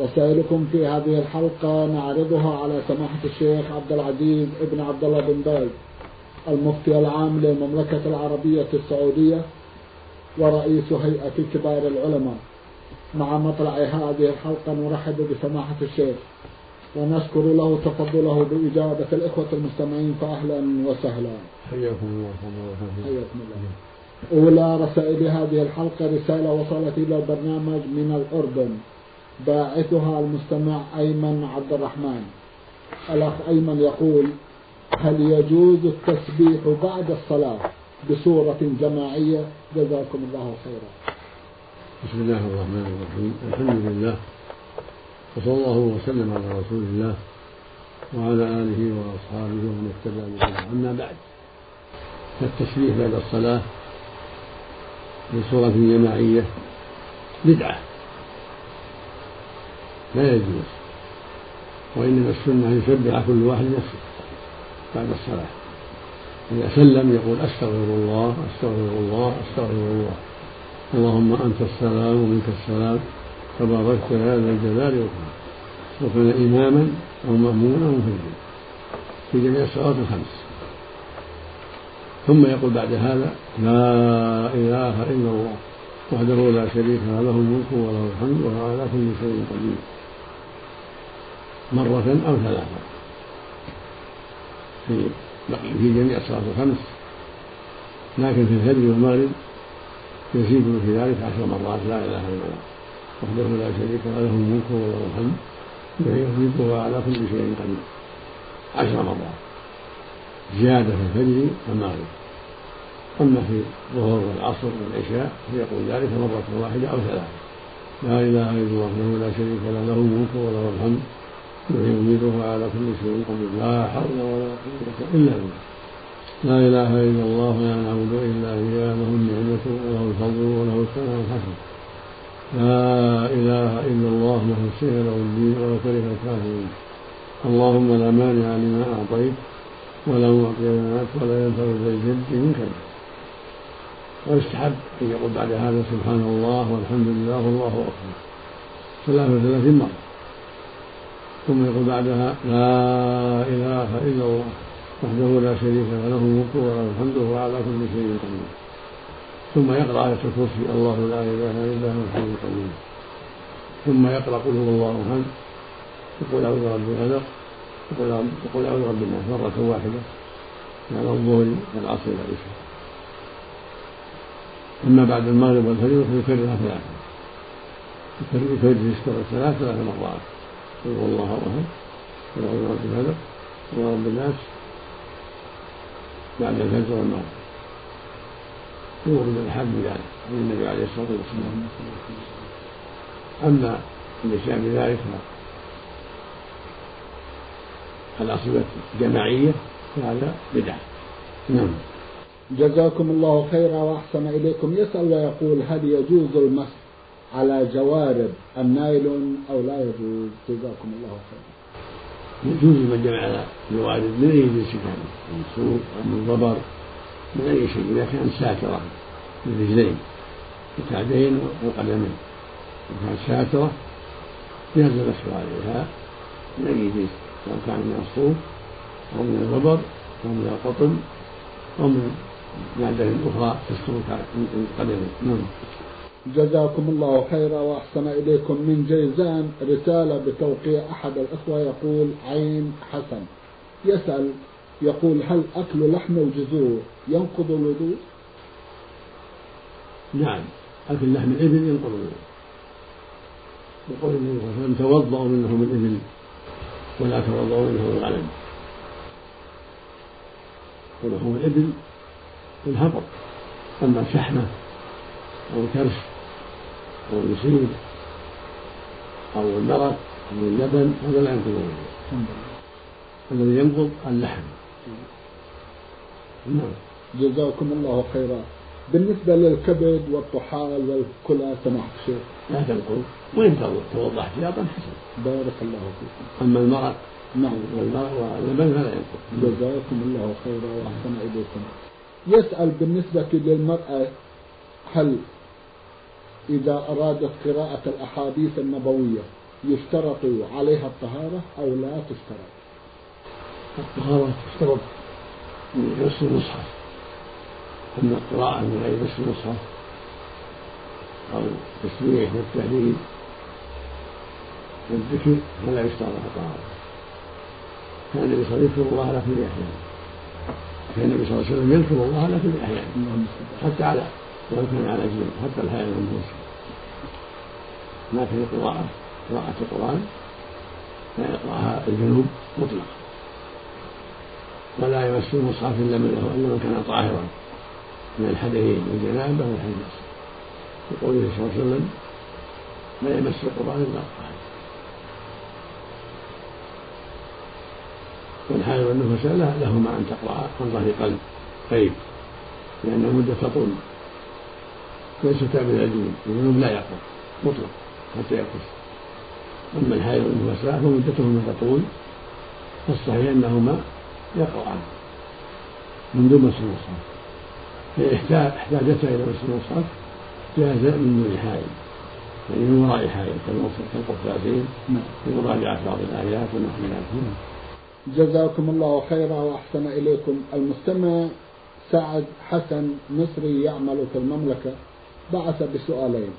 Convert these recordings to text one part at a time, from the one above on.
رسائلكم في هذه الحلقة نعرضها على سماحة الشيخ عبد العزيز ابن عبد الله بن باز المفتي العام للمملكة العربية السعودية ورئيس هيئة كبار العلماء. مع مطلع هذه الحلقة نرحب بسماحة الشيخ ونشكر له تفضله بإجابة الإخوة المستمعين فأهلا وسهلا. حياكم الله حياكم الله. أولى رسائل هذه الحلقة رسالة وصلت إلى البرنامج من الأردن. باعثها المستمع أيمن عبد الرحمن. الأخ أيمن يقول هل يجوز التسبيح بعد الصلاة بصورة جماعية؟ جزاكم الله خيرا. بسم الله الرحمن الرحيم. الحمد لله وصلى الله وسلم على رسول الله وعلى آله وأصحابه ومن اهتدى بهداه. أما بعد فالتسبيح بعد الصلاة بصورة جماعية بدعة. لا يجوز. وإنما السنة أن يسبح كل واحد نفسه بعد الصلاة. إذا سلم يقول أستغفر الله أستغفر الله أستغفر الله. اللهم أنت السلام ومنك السلام. تباركت يا ذا الجلال والإكرام. وكان إماما أو مأمونا أو مفردا في جميع الصلوات الخمس. ثم يقول بعد هذا لا إله إلا الله وحده لا شريك له له الملك وله الحمد وهو على كل شيء قدير. مرة أو ثلاثة. في في جميع الصلاة الخمس. لكن في الفجر والمغرب يزيد في ذلك عشر مرات لا إله إلا الله. وحده لا شريك له له الملك وله الحمد. وهو على كل شيء قدير. عشر مرات. زيادة في الفجر والمغرب. أما في الظهر والعصر والعشاء فيقول ذلك مرة واحدة أو ثلاثة. لا إله إلا الله وحده لا شريك له له الملك وله الحمد. وهو على كل شيء قدير لا حول ولا قوة إلا بالله. لا إله إلا الله لا نعبد إلا إياه له النعمة وله الفضل وله الثناء الحسن. لا إله إلا الله له له الدين ولو كره الكافرون اللهم لا مانع لما أعطيت ولا معطي لما ولا ينفع ذا الجد منك ويستحب أن يقول بعد هذا سبحان الله والحمد لله والله أكبر. ثلاث وثلاثين مرة. ثم يقول بعدها لا إله إلا الله وحده لا شريك له له الملك وله الحمد وهو على كل شيء قدير. ثم يقرأ آية الكرسي الله لا إله إلا هو الحي القيوم. ثم يقرأ قل هو الله أحد يقول أعوذ برب الفلق يقول أعوذ برب الناس مرة واحدة. على الظهر والعصر والعشاء أما بعد المغرب والفجر فيكررها ثلاثة. يكرر يذكر الثلاث ثلاث مرات. قل هو الله احد قل اعوذ برب الفلق قل رب الناس بعد الفجر والمغرب. يورد الحد بذلك عن النبي عليه الصلاة والسلام. أما الاشياء بذلك الأصل جماعية فهذا بدعة. نعم. جزاكم الله خيرا وأحسن إليكم. يسأل ويقول هل يجوز المسح؟ على جوارب النايلون أو لا يجوز. جزاكم الله خيرا. يجوز من جمع جوارب من أي جنس كان؟ من سوق أو من ضبر؟ من أي شيء؟ إذا كانت ساترة للرجلين الكعبين والقدمين إذا كانت ساترة جاز المسح عليها من أي جنس سواء كان من الصوف أو من الضبر أو من القطن أو من مادة أخرى تستر القدمين نعم. جزاكم الله خيرا وأحسن إليكم من جيزان. رسالة بتوقيع أحد الإخوة يقول عين حسن. يسأل يقول هل أكل لحم الجذور ينقض الوضوء؟ نعم أكل لحم الإبل ينقض الوضوء. يقول النبي صلى الله عليه وسلم توضأوا من لحم الابل ولا توضأوا من لحم الغنم ولحوم الإبل الهبط أما الشحمة أو الكرش أو النسيم أو المرق أو اللبن هذا لا ينقض الوضوء الذي ينقض اللحم. نعم. جزاكم الله خيرا. بالنسبة للكبد والطحال والكلى سمحت شيخ. لا تنقض. وإن توضع احتياطا حسن. بارك الله فيكم. أما المرق نعم. والمرق واللبن فلا ينقض. جزاكم الله خيرا وأحسن إليكم. يسأل بالنسبة للمرأة هل إذا أرادت قراءة الأحاديث النبوية يشترط عليها الطهارة أو لا تشترط؟ الطهارة تشترط من نفس المصحف. أما القراءة من غير نفس المصحف أو التسبيح والتهليل والذكر فلا يشترط الطهارة كان النبي صلى الله عليه وسلم يذكر الله على كل أحيان كان النبي صلى الله عليه وسلم يذكر الله على كل أحيان حتى على ولو كان على جنب حتى الحياة والنفوس لكن القراءة قراءة القرآن لا يقرأها الجنوب مطلقا ولا يمس المصحف إلا من له إلا من كان طاهرا. من الحدثين والجنابة والحدث لقوله صلى الله عليه وسلم لا يمس القرآن إلا الطاهر. والحائض والنفساء لهما أن تقرأ عن ظهر قلب غيب لأن المدة تطول ليس من الجنوب الجنوب لا يقرأ مطلق حتى يقص أما الحائض والنفساء فمدتهما تطول فالصحيح أنهما يقرأان من دون مس المصحف فإن احتاجتا إلى مس المصحف جاز من دون حائل يعني من وراء حائل كالقفازين لمراجعة بعض الآيات ونحو ذلك. جزاكم الله خيرا وأحسن إليكم. المستمع سعد حسن مصري يعمل في المملكة. بعث بسؤالين.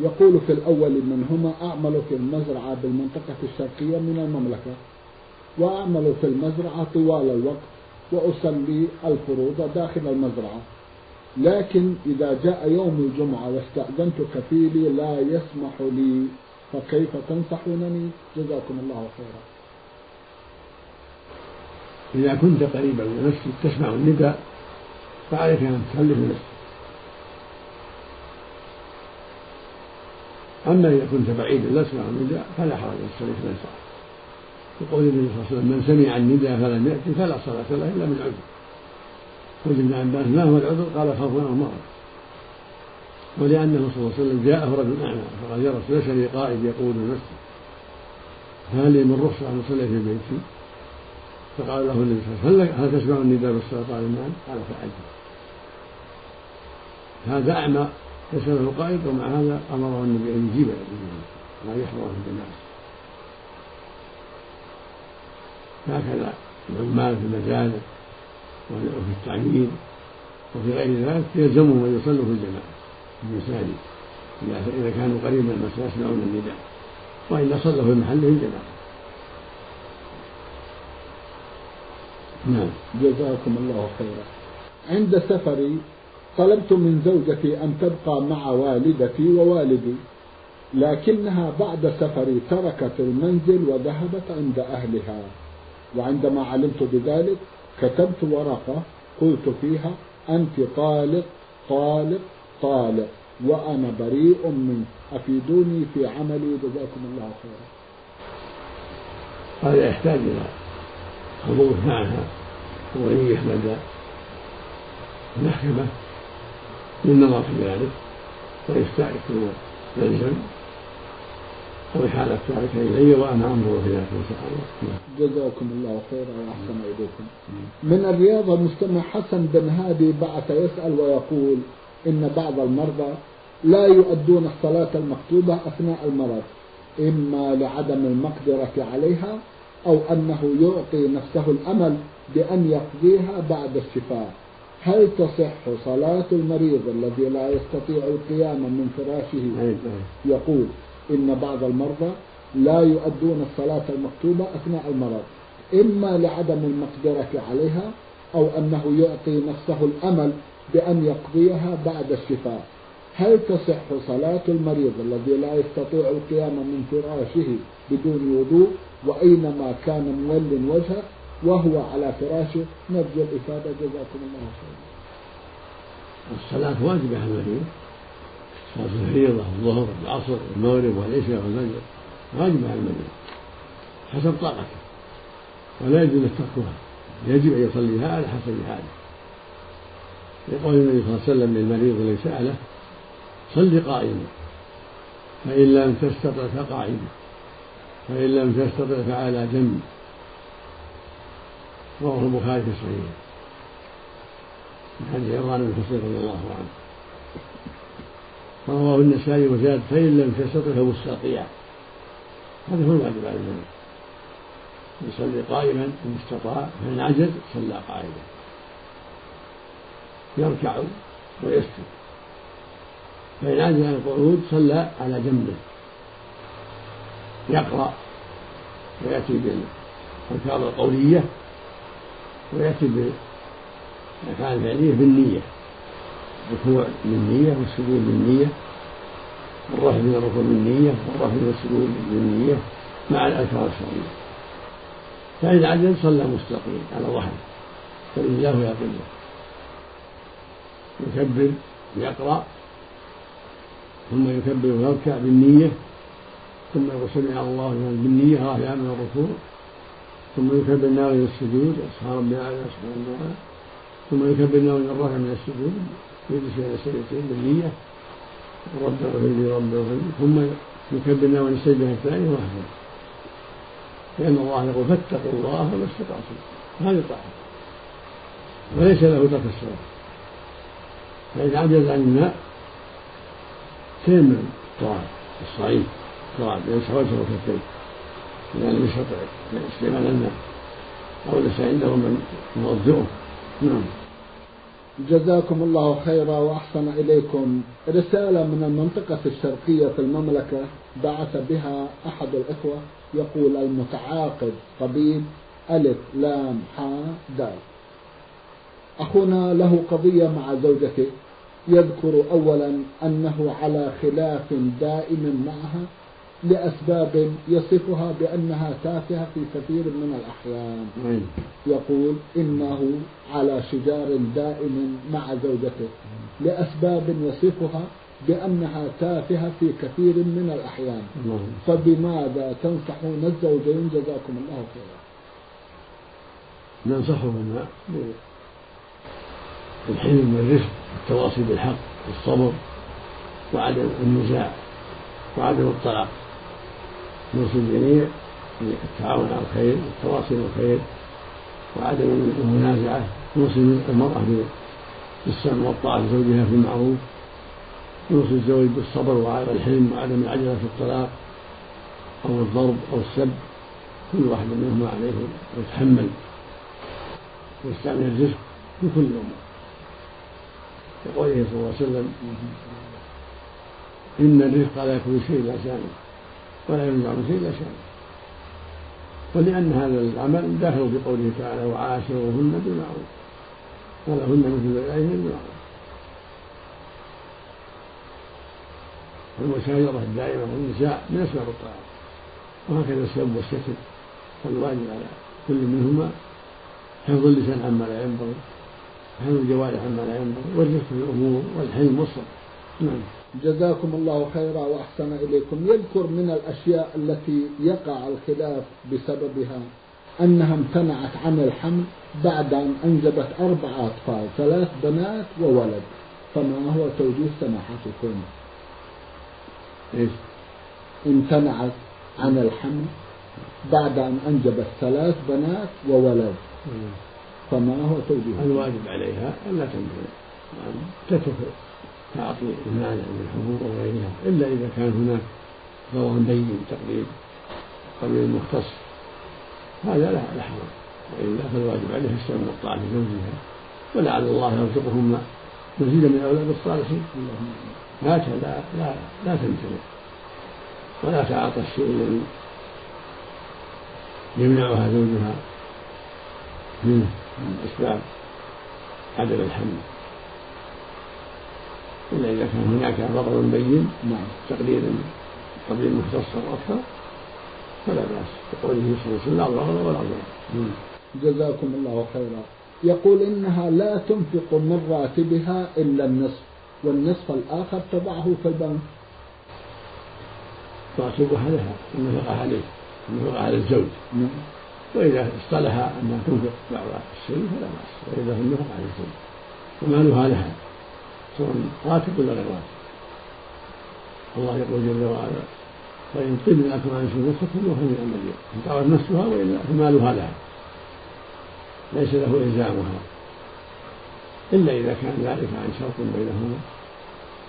يقول في الأول منهما أعمل في المزرعة بالمنطقة الشرقية من المملكة وأعمل في المزرعة طوال الوقت وأصلي الفروض داخل المزرعة. لكن إذا جاء يوم الجمعة واستأذنت كفيلي لا يسمح لي فكيف تنصحونني؟ جزاكم الله خيرا. إذا كنت قريبا من المسجد تسمع النداء فعليك أن تصلي في المسجد أما إذا كنت بعيدا لا تسمع النداء فلا حرج تصلي في المسجد يقول النبي صلى الله عليه وسلم من سمع النداء فلم يأتي فلا صلاة له إلا من عذر. قلت ابن عباس ما هو العذر؟ قال خوف أو مرض ولأنه صلى الله عليه وسلم جاءه رجل أعمى فقال يا رسول ليس لي قائد يقود المسجد فهل لي من رخصة أن أصلي في بيتي؟ فقال له النبي صلى الله عليه وسلم هل تسمع النداء بالصلاة قال نعم قال فأجل هذا أعمى ليس له قائد ومع هذا أمره النبي أن يجيب لا يحضر في الجماعة. هكذا العمال في المزارع وفي التعمير وفي غير ذلك يلزمهم أن يصلوا في الجماعة في المساجد. إذا كانوا قريبا من المسجد يسمعون النداء. والا صلوا في محلهم جماعة نعم. جزاكم الله خيرا. عند سفري طلبت من زوجتي أن تبقى مع والدتي ووالدي لكنها بعد سفري تركت المنزل وذهبت عند أهلها. وعندما علمت بذلك كتبت ورقة قلت فيها أنت طالق طالق طالق وأنا بريء منك. أفيدوني في عملي. جزاكم الله خيرا. هذا يحتاج إلى حضور معها ولي لدى المحكمة للنظر في ذلك فيما يلزم وإحالة ذلك إلي وأنا أنظر في ذلك إن شاء الله جزاكم الله خيرا وأحسن إليكم. من الرياض المستمع حسن بن هادي بعث يسأل ويقول إن بعض المرضى لا يؤدون الصلاة المكتوبة أثناء المرض إما لعدم المقدرة عليها أو أنه يعطي نفسه الأمل بأن يقضيها بعد الشفاء. هل تصح صلاة المريض الذي لا يستطيع القيام من فراشه؟ يقول إن بعض المرضى لا يؤدون الصلاة المكتوبة أثناء المرض إما لعدم المقدرة عليها أو أنه يعطي نفسه الأمل بأن يقضيها بعد الشفاء. هل تصح صلاة المريض الذي لا يستطيع القيام من فراشه بدون وضوء؟ وأينما كان مول وجهه وهو على فراشه نرجو الإفادة. جزاكم الله خيرا. الصلاة واجبة على المريض صلاة الفريضة الظهر العصر المغرب والعشاء والفجر. واجبة على المريض حسب طاقته. ولا يجوز تركها. يجب أن يصليها على حسب حاله. يقول النبي صلى الله عليه وسلم للمريض الذي سأله صل قائما. فإن لم تستطع فقاعدا فإن لم تستطع فعلى جنب. رواه البخاري في الصحيح من حديث عمران بن حصين رضي الله عنه. ورواه النسائي وزاد فإن لم تستطع فمستطيعا هذا هو الواجب على الجنة يصلي قائما إن استطاع فإن عجز صلى قائما. يركع ويسجد. فإن عجز عن القعود صلى على جنبه. يقرأ ويأتي بالأذكار القولية ويأتي بالأفعال الفعلية بالنية. الركوع بالنية والسجود بالنية والرفع من الركوع بالنية والرفع من السجود بالنية مع الأذكار الشرعية. فإن عجز صلى مستقيم على ظهره إلى قبله يكبر يقرأ ثم يكبر ويركع بالنية ثم يقول سمع الله بالنية رافعا من الركوع. ثم يكبر ناوي السجود سبحان ربي الاعلى سبحان الله ثم يكبر ناوي الرافع من السجود يجلس بين السجدتين بالنية. رب اغفر لي رب اغفر لي ثم يكبر ناوي السجدة الثانية وهكذا. لأن الله يقول فاتقوا الله ما استطعتم. هذه طاعة. وليس له ترك الصلاة. فإذا عجز عن الماء تيمم التراب الصعيد. التراب يمسح وجهه وكفيه لم يستطع استعمال الماء. أو ليس عنده من يوضئه نعم. جزاكم الله خيرا وأحسن إليكم. رسالة من المنطقة الشرقية في المملكة بعث بها أحد الإخوة يقول المتعاقد طبيب ألف لام حاء دال أخونا له قضية مع زوجته. يذكر اولا أنه على خلاف دائم معها لأسباب يصفها بأنها تافهة في كثير من الأحيان. يقول إنه على شجار دائم مع زوجته. لأسباب يصفها بأنها تافهة في كثير من الأحيان. فبماذا تنصحون الزوجين؟ جزاكم الله خيرا. ننصحهما بالحلم والرفق والتواصي بالحق والصبر وعدم النزاع وعدم الطلاق. نوصي الجميع بالتعاون على الخير والتواصي بالخير وعدم المنازعة نوصي المرأة بالسمع والطاعة لزوجها في المعروف نوصي الزوج بالصبر والحلم وعدم العجلة في الطلاق أو الضرب أو السب كل واحد منهما عليه يتحمل ويستعمل الرزق في كل صلى الله عليه وسلم إن الرزق على كل شيء لا شأن ولا من شيء إلا شأن ولأن هذا العمل داخل في قوله تعالى وعاشروهن بالمعروف. ولهن مثل ذلك بالمعروف. والمشاجرة الدائمة والنساء من أسباب الطاعة. وهكذا السب والشتم فالواجب على كل منهما حفظ اللسان عما لا ينبغي. حفظ الجوارح عما لا ينبغي. والرفق في الأمور والحلم والصبر. نعم. جزاكم الله خيرا وأحسن إليكم يذكر من الأشياء التي يقع الخلاف بسببها أنها امتنعت عن الحمل بعد أن أنجبت أربع أطفال ثلاث بنات وولد فما هو توجيه سماحتكم؟ إيش؟ امتنعت عن الحمل بعد أن أنجبت ثلاث بنات وولد فما هو توجيه؟ الواجب عليها أن لا تمتنع تترك تعطي المانع من الحبوب أو غيرها إلا إذا كان هناك ضرر بين تقليد قليل مختص هذا لا لا حرج. وإلا فالواجب عليها السمع والطاعه لزوجها ولعل الله يرزقهم مزيدا من أولاد الصالحين. لا لا لا, لا تمتنع ولا تعاطى الشيء الذي يمنعها زوجها من اسباب عدم الحمل إلا إذا كان هناك ضرر بين نعم. تقدير طبيب مختص أو أكثر فلا بأس بقوله صلى الله عليه وسلم لا ضرر ولا ضرر. جزاكم الله خيرا. يقول إنها لا تنفق من راتبها إلا النصف والنصف الآخر تضعه في البنك. راتبها لها النفقة عليه النفقة على الزوج. نعم. وإذا اصطلح أنها تنفق بعض الشيء فلا بأس وإذا ينفق على الشيء ومالها لها. سواء راتب ولا غير راتب الله يقول جل وعلا فإن طبن لكم عن شيء فكلوه من المريض إن طلبت نفسها وإلا فمالها لها. ليس له إلزامها. إلا إذا كان ذلك عن شرط بينهما.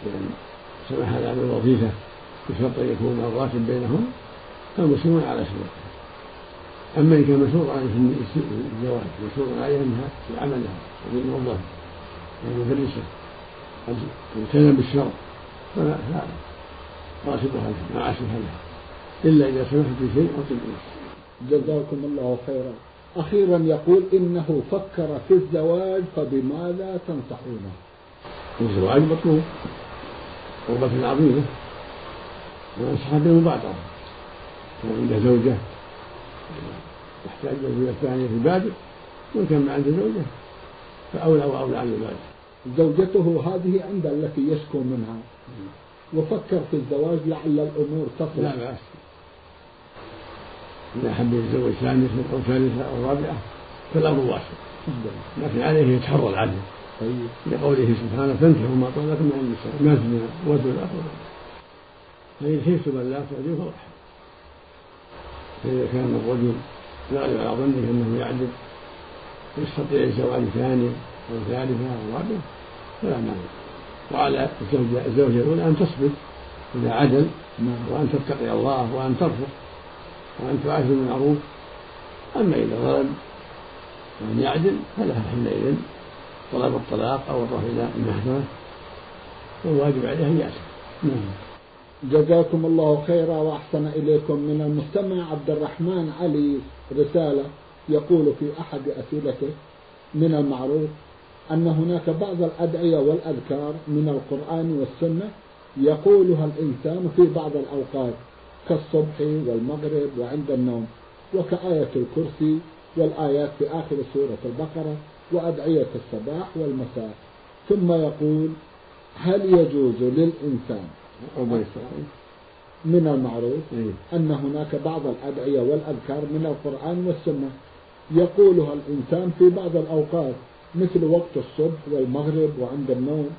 بأن سمح لها بالوظيفة بشرط أن يكون الراتب بينهم فالمسلمون على شروطهم أما إن كان مشروط عليه الزواج مشروط عليها أنها في عملها وفي موظفة ومدرسة قد التزم بالشرط فلا راتبها لها معاشها لها إلا إذا سمحت بشيء أو جزاكم الله خيرا. أخيرا يقول إنه فكر في الزواج فبماذا تنصحونه؟ الزواج مطلوب. قربة عظيمة. وأنصح بالمبادرة كان عنده زوجة. يحتاج إلى الثانية في بادئ وإن كان ما عنده زوجة فأولى وأولى عن البادئ زوجته هذه عند التي يشكو منها. وفكر في الزواج لعل الأمور تصل لا بأس. إذا أحب يتزوج ثانية أو ثالثة أو رابعة فالأمر واسع. لكن عليه يتحرى العدل. طيب. لقوله سبحانه فانكحوا ما لكم من النساء مثنى وثلاث فإن خفتم أن لا تعدلوا فواحد فإذا كان الرجل غالب على ظنه أنه يعدل يستطيع الزواج ثاني أو ثالثة أو رابعة فلا مانع. وعلى الزوجة الزوجة الأولى أن تصبر إذا عدل نعم. وأن تتقي الله وأن ترفق وأن تعاشر بالمعروف أما إذا ظلم وأن يعدل فلها حينئذ طلب الطلاق أو الرفع إلى المحكمة. والواجب عليه أن يأتي نعم. جزاكم الله خيرا وأحسن إليكم. من المستمع عبد الرحمن علي رسالة يقول في أحد أسئلته من المعروف أن هناك بعض الأدعية والأذكار من القرآن والسنة يقولها الإنسان في بعض الأوقات كالصبح والمغرب وعند النوم وكآية الكرسي والآيات في آخر سورة البقرة وأدعية الصباح والمساء. ثم يقول هل يجوز للإنسان من المعروف إيه. أن هناك بعض الأدعية والأذكار من القرآن والسنة؟ يقولها الإنسان في بعض الأوقات. مثل وقت الصبح والمغرب وعند النوم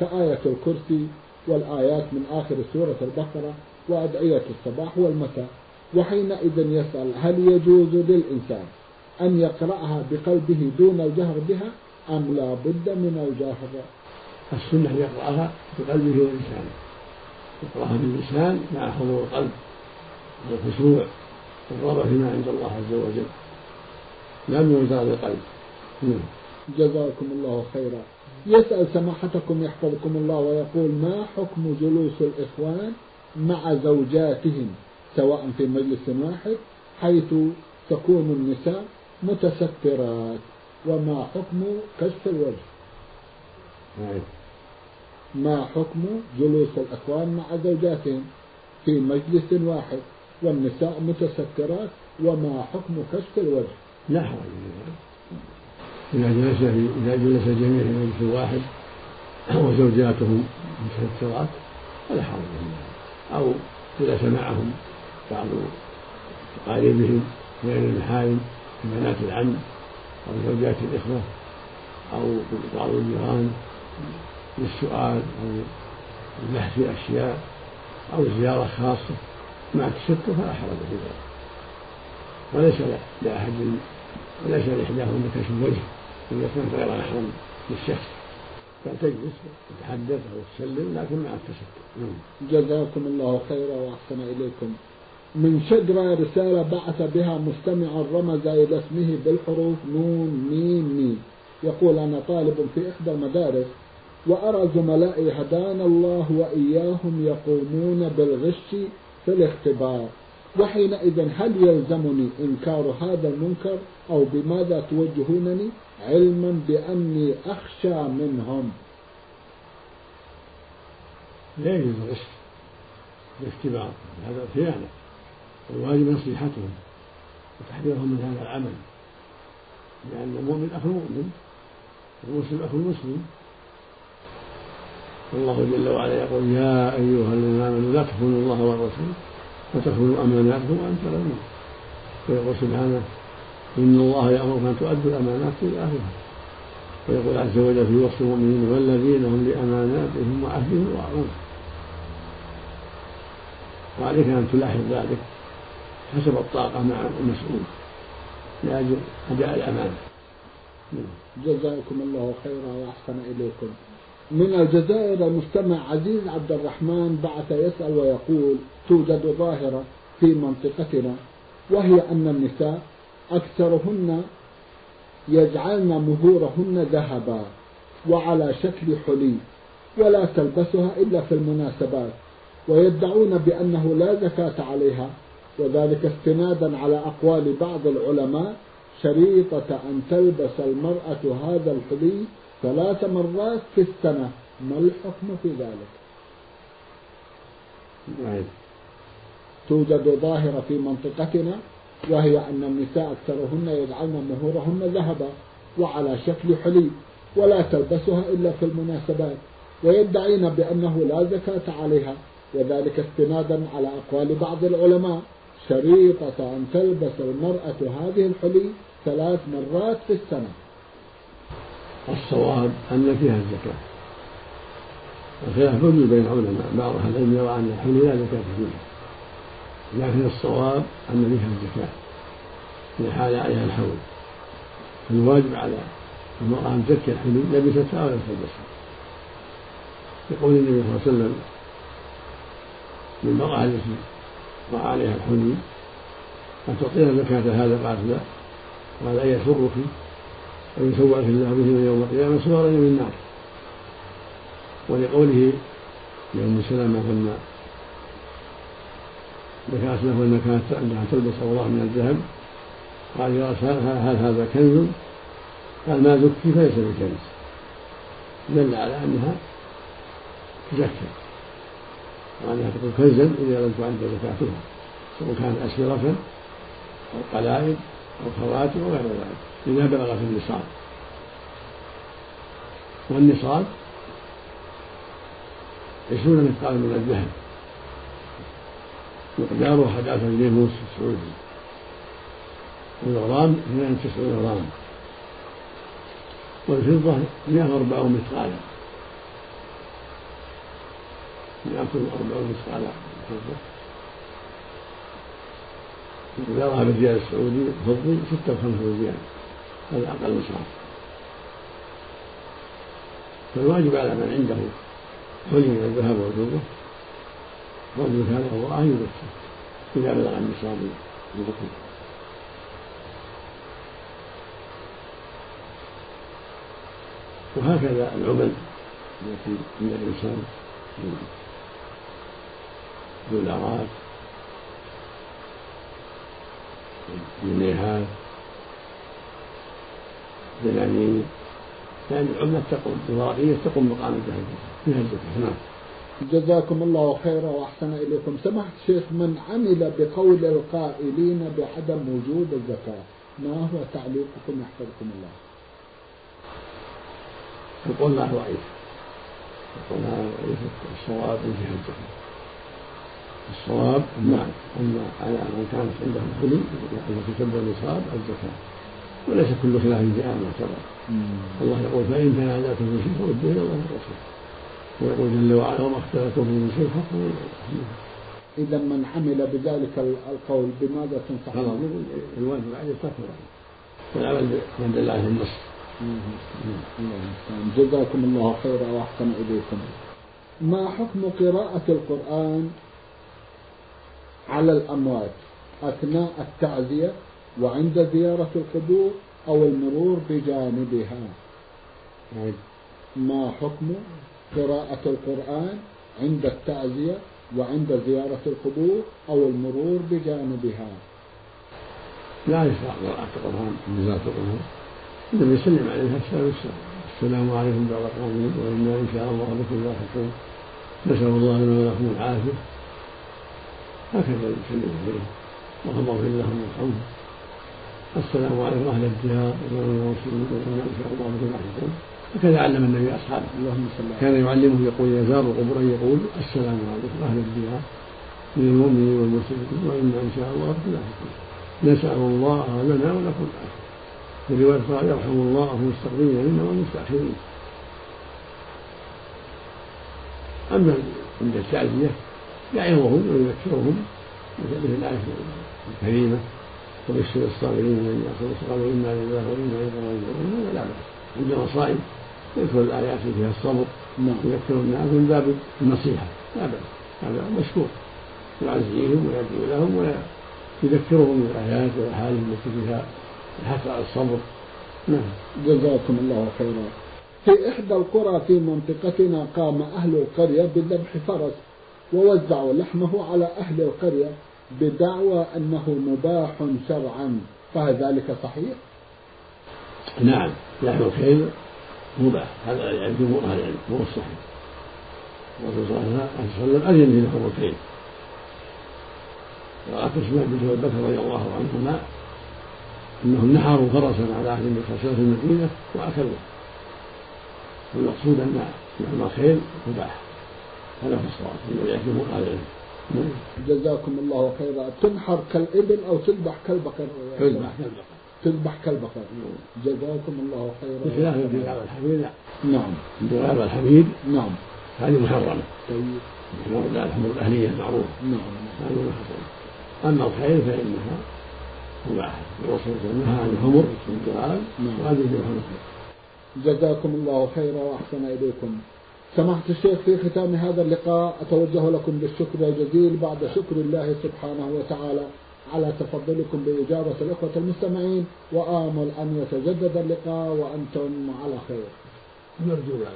كآية الكرسي والآيات من آخر سورة البقرة وأدعية الصباح والمساء. وحينئذ يسأل هل يجوز للإنسان أن يقرأها بقلبه دون الجهر بها أم لا بد من الجهر؟ السنة يقرأها بقلبه ولسانه يقرأها باللسان مع حضور القلب والخشوع والرغبة فيما عند الله عز وجل. لا من مجرد القلب. نعم. جزاكم الله خيرا. يسأل سماحتكم يحفظكم الله ويقول ما حكم جلوس الإخوان مع زوجاتهم سواء في مجلس واحد حيث تكون النساء متسترات؟ وما حكم كشف الوجه؟ ما حكم جلوس الأخوان مع زوجاتهم في مجلس واحد والنساء متسترات؟ وما حكم كشف الوجه؟ لا حرج إذا جلس في إذا جلس الجميع في مجلس واحد وزوجاتهم متسترات فلا حرج أو جلس معهم بعض أقاربهم غير المحارم بنات العم أو زوجات الإخوة أو بعض الجيران للسؤال أو البحث في أشياء أو زيارة خاصة مع التستر فلا حرج في ذلك. وليس لأحد وليس لإحداهن كشف الوجه إذا كانت غير محرم للشخص بل تجلس وتتحدث أو تسلم لكن مع التستر نعم. جزاكم الله خيرا وأحسن إليكم. من شجرة رسالة بعث بها مستمع رمز إلى اسمه بالحروف نون ميم ميم. يقول أنا طالب في إحدى المدارس وأرى زملائي هدانا الله وإياهم يقومون بالغش في الاختبار. وحينئذ هل يلزمني إنكار هذا المنكر أو بماذا توجهونني؟ علما بأني أخشى منهم. لا يجوز الغش الاختبار هذا خيانة. والواجب نصيحتهم وتحذيرهم من هذا العمل. لأن المؤمن أخو المؤمن والمسلم أخو المسلم والله جل وعلا يقول يا أيها الذين آمنوا لا تخونوا الله والرسول وتخونوا أماناتكم وأنتم تعلمون ويقول سبحانه إن الله يأمركم أن تؤدوا الأمانات إلى أهلها. ويقول عز وجل في وصف المؤمنين والذين هم لأماناتهم وعهدهم راعون. وعليك أن تلاحظ ذلك حسب الطاقة مع المسؤول لأجل أداء الأمانة. جزاكم الله خيرا وأحسن إليكم. من الجزائر المستمع عزيز عبد الرحمن بعث يسأل ويقول توجد ظاهرة في منطقتنا وهي أن النساء أكثرهن يجعلن مهورهن ذهبا وعلى شكل حلي ولا تلبسها إلا في المناسبات ويدعون بأنه لا زكاة عليها وذلك استنادا على أقوال بعض العلماء شريطة أن تلبس المرأة هذا الحلي ثلاث مرات في السنة. ما الحكم في ذلك؟ نعم. توجد ظاهرة في منطقتنا وهي أن النساء أكثرهن يجعلن مهورهن ذهبا وعلى شكل حلي ولا تلبسها إلا في المناسبات ويدعين بأنه لا زكاة عليها وذلك استنادا على أقوال بعض العلماء. شريطة أن تلبس المرأة هذه الحلي ثلاث مرات في السنة. الصواب أن فيها الزكاة. الخلاف موجود بين العلماء بعض أهل العلم يرى أن الحلي لا زكاة فيها لكن الصواب أن فيها الزكاة إذا حال عليها الحول. فالواجب على المرأة أن تزكي الحلي لبستها ولا تلبسها. يقول النبي صلى الله عليه وسلم للمرأة التي وقع عليها الحلي أن تعطينا زكاة هذا قالت لا قال أن يسرك أن يسوعك الله به يوم القيامة سوارا من النار. ولقوله لأم سلمة لما ذكرت له أنها كانت أنها تلبس أوراق من الذهب قال يا هل هذا كنز؟ قال ما زكي فليس بكنز. دل على أنها تزكى. وأنها تكون كنزا إذا لم تعد زكاتها سواء كانت أسرة أو قلائد. أو خواتم أو غير ذلك. إذا بلغت النصاب. والنصاب عشرون مثقال من الذهب. مقداره أحد عشر جنيه ونصف سعودي والغرام اثنان وتسعون غرام والفضة مئة وأربعون مثقالا مئة وأربعون مثقالا الفضة مقدارها بالريال السعودي الفضي ستة وخمسون ريال هذا أقل نصاب فالواجب على من عنده حلي من الذهب والفضة رجل كان الله أن يزكي إذا بلغ النصاب الذكر وهكذا العمل التي عند الإنسان دولارات جنيهات دنانير لأن العملة تقوم الورقية تقوم مقام فيها الزكاة نعم. جزاكم الله خيرا وأحسن إليكم. سمحت شيخ من عمل بقول القائلين بعدم وجود الزكاة ما هو تعليقكم يحفظكم الله؟ القول له ضعيف القول ضعيف الصواب فيها الزكاه الصواب نعم أن على من كانت عنده الحلي التي تبدا النصاب الزكاة. وليس كل خلاف جاء معتبر الله يقول فإن تنازعتم في شيء فردوه إلى الله والرسول ويقول جل وعلا وما اختلفتم من شيء حكم إذا من عمل بذلك القول بماذا تنصح؟ الواجب عليه ترك والعمل بما دل عليه النص. جزاكم الله خيرا وأحسن إليكم. ما حكم قراءة القرآن على الأموات أثناء التعزية وعند زيارة القبور أو المرور بجانبها؟ ما حكم قراءة القرآن عند التعزية وعند زيارة القبور أو المرور بجانبها؟ لا يشرع قراءة القرآن عند زيارة القبور. إنما يسلم عليها السلام السلام عليكم بعض قومين وإنا إن شاء الله بكم لاحقون نسأل الله لنا ولكم العافية. هكذا يسلم عليه اللهم اغفر لهم وارحمهم السلام عليكم أهل الديار والمسلمين وإنا إن شاء الله لاحقون هكذا علم النبي اصحابه اللهم صل كان يعلمه يقول زاروا القبور ان يقول السلام عليكم أهل الديار من المؤمنين والمسلمين وأنا ان شاء الله بكم نسأل الله لنا ولكم العافية في رواية قال يرحم الله المستقبلين منا والمستأخرين أما عند التعزية يعظهم ويذكرهم مثل الآية الكريمة وبشر الصابرين من يأخذ الصبر إنا لله وإنا إليه راجعون هذا لا بأس. عند المصائب يذكر الآيات فيها الصبر نعم. يذكر الناس من باب النصيحة. لا بأس. هذا مشكور. يعزيهم ويدعو لهم ويذكرهم بالآيات والأحاديث التي فيها الحث على الصبر. نعم. جزاكم الله خيرا. في إحدى القرى في منطقتنا قام أهل القرية بذبح فرس. ووزعوا لحمه على أهل القرية بدعوى أنه مباح شرعا. فهل ذلك صحيح؟ نعم لحم الخيل مباح. هذا يعني جمهور أهل العلم هو الصحيح الرسول صلى الله عليه وسلم أذن في لحم الخيل وقد تسمع بنت بكر رضي الله عنهما انهم نحروا فرسا على عهد النبي صلى الله عليه وسلم في المدينة واكلوه والمقصود أن لحم الخيل مباح. هذا هو الصواب. الذي أهل العلم. نعم. جزاكم الله خيرا. تنحر كالإبل أو تذبح كالبقر. تذبح كالبقر تذبح كالبقر. جزاكم الله خيرا. بخلاف الدغاب الحميد لا. نعم. الدغاب الحميد نعم. هذه محرمة. طيب. محرمه الحمر الأهلية المعروفه نعم. هذه محرمة. أما الخيل فإنها مباحة. الرسول نهى عن الحمر والدغاب نعم. وهذه محرمه جزاكم الله خيرا وأحسن إليكم. سماحة الشيخ في ختام هذا اللقاء أتوجه لكم بالشكر الجزيل بعد شكر الله سبحانه وتعالى على تفضلكم بإجابة الإخوة المستمعين وآمل أن يتجدد اللقاء وأنتم على خير. نرجو ذلك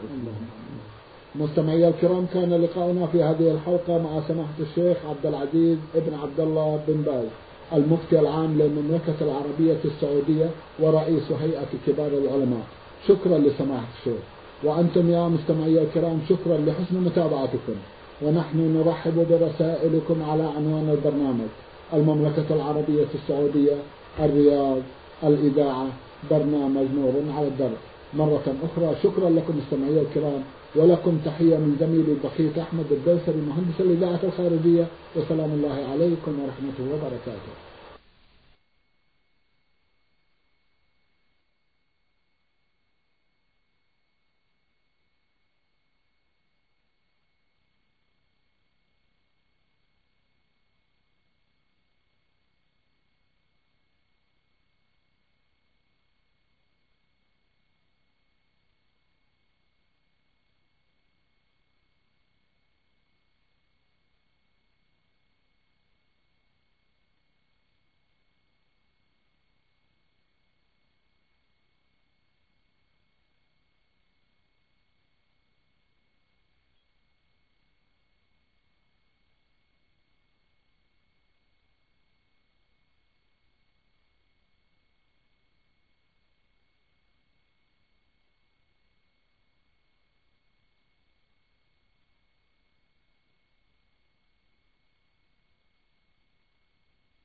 مستمعي الكرام كان لقاؤنا في هذه الحلقة مع سماحة الشيخ عبد العزيز ابن عبد الله بن باز المفتي العام للمملكة العربية السعودية ورئيس هيئة كبار العلماء. شكرا لسماحة الشيخ. وأنتم يا مستمعي الكرام شكرا لحسن متابعتكم. ونحن نرحب برسائلكم على عنوان البرنامج. المملكة العربية السعودية الرياض الإذاعة برنامج نور على الدرب. مرة أخرى شكرا لكم مستمعي الكرام ولكم تحية من زميلي البخيت أحمد الدوسري مهندس الإذاعة الخارجية وسلام الله عليكم ورحمته وبركاته.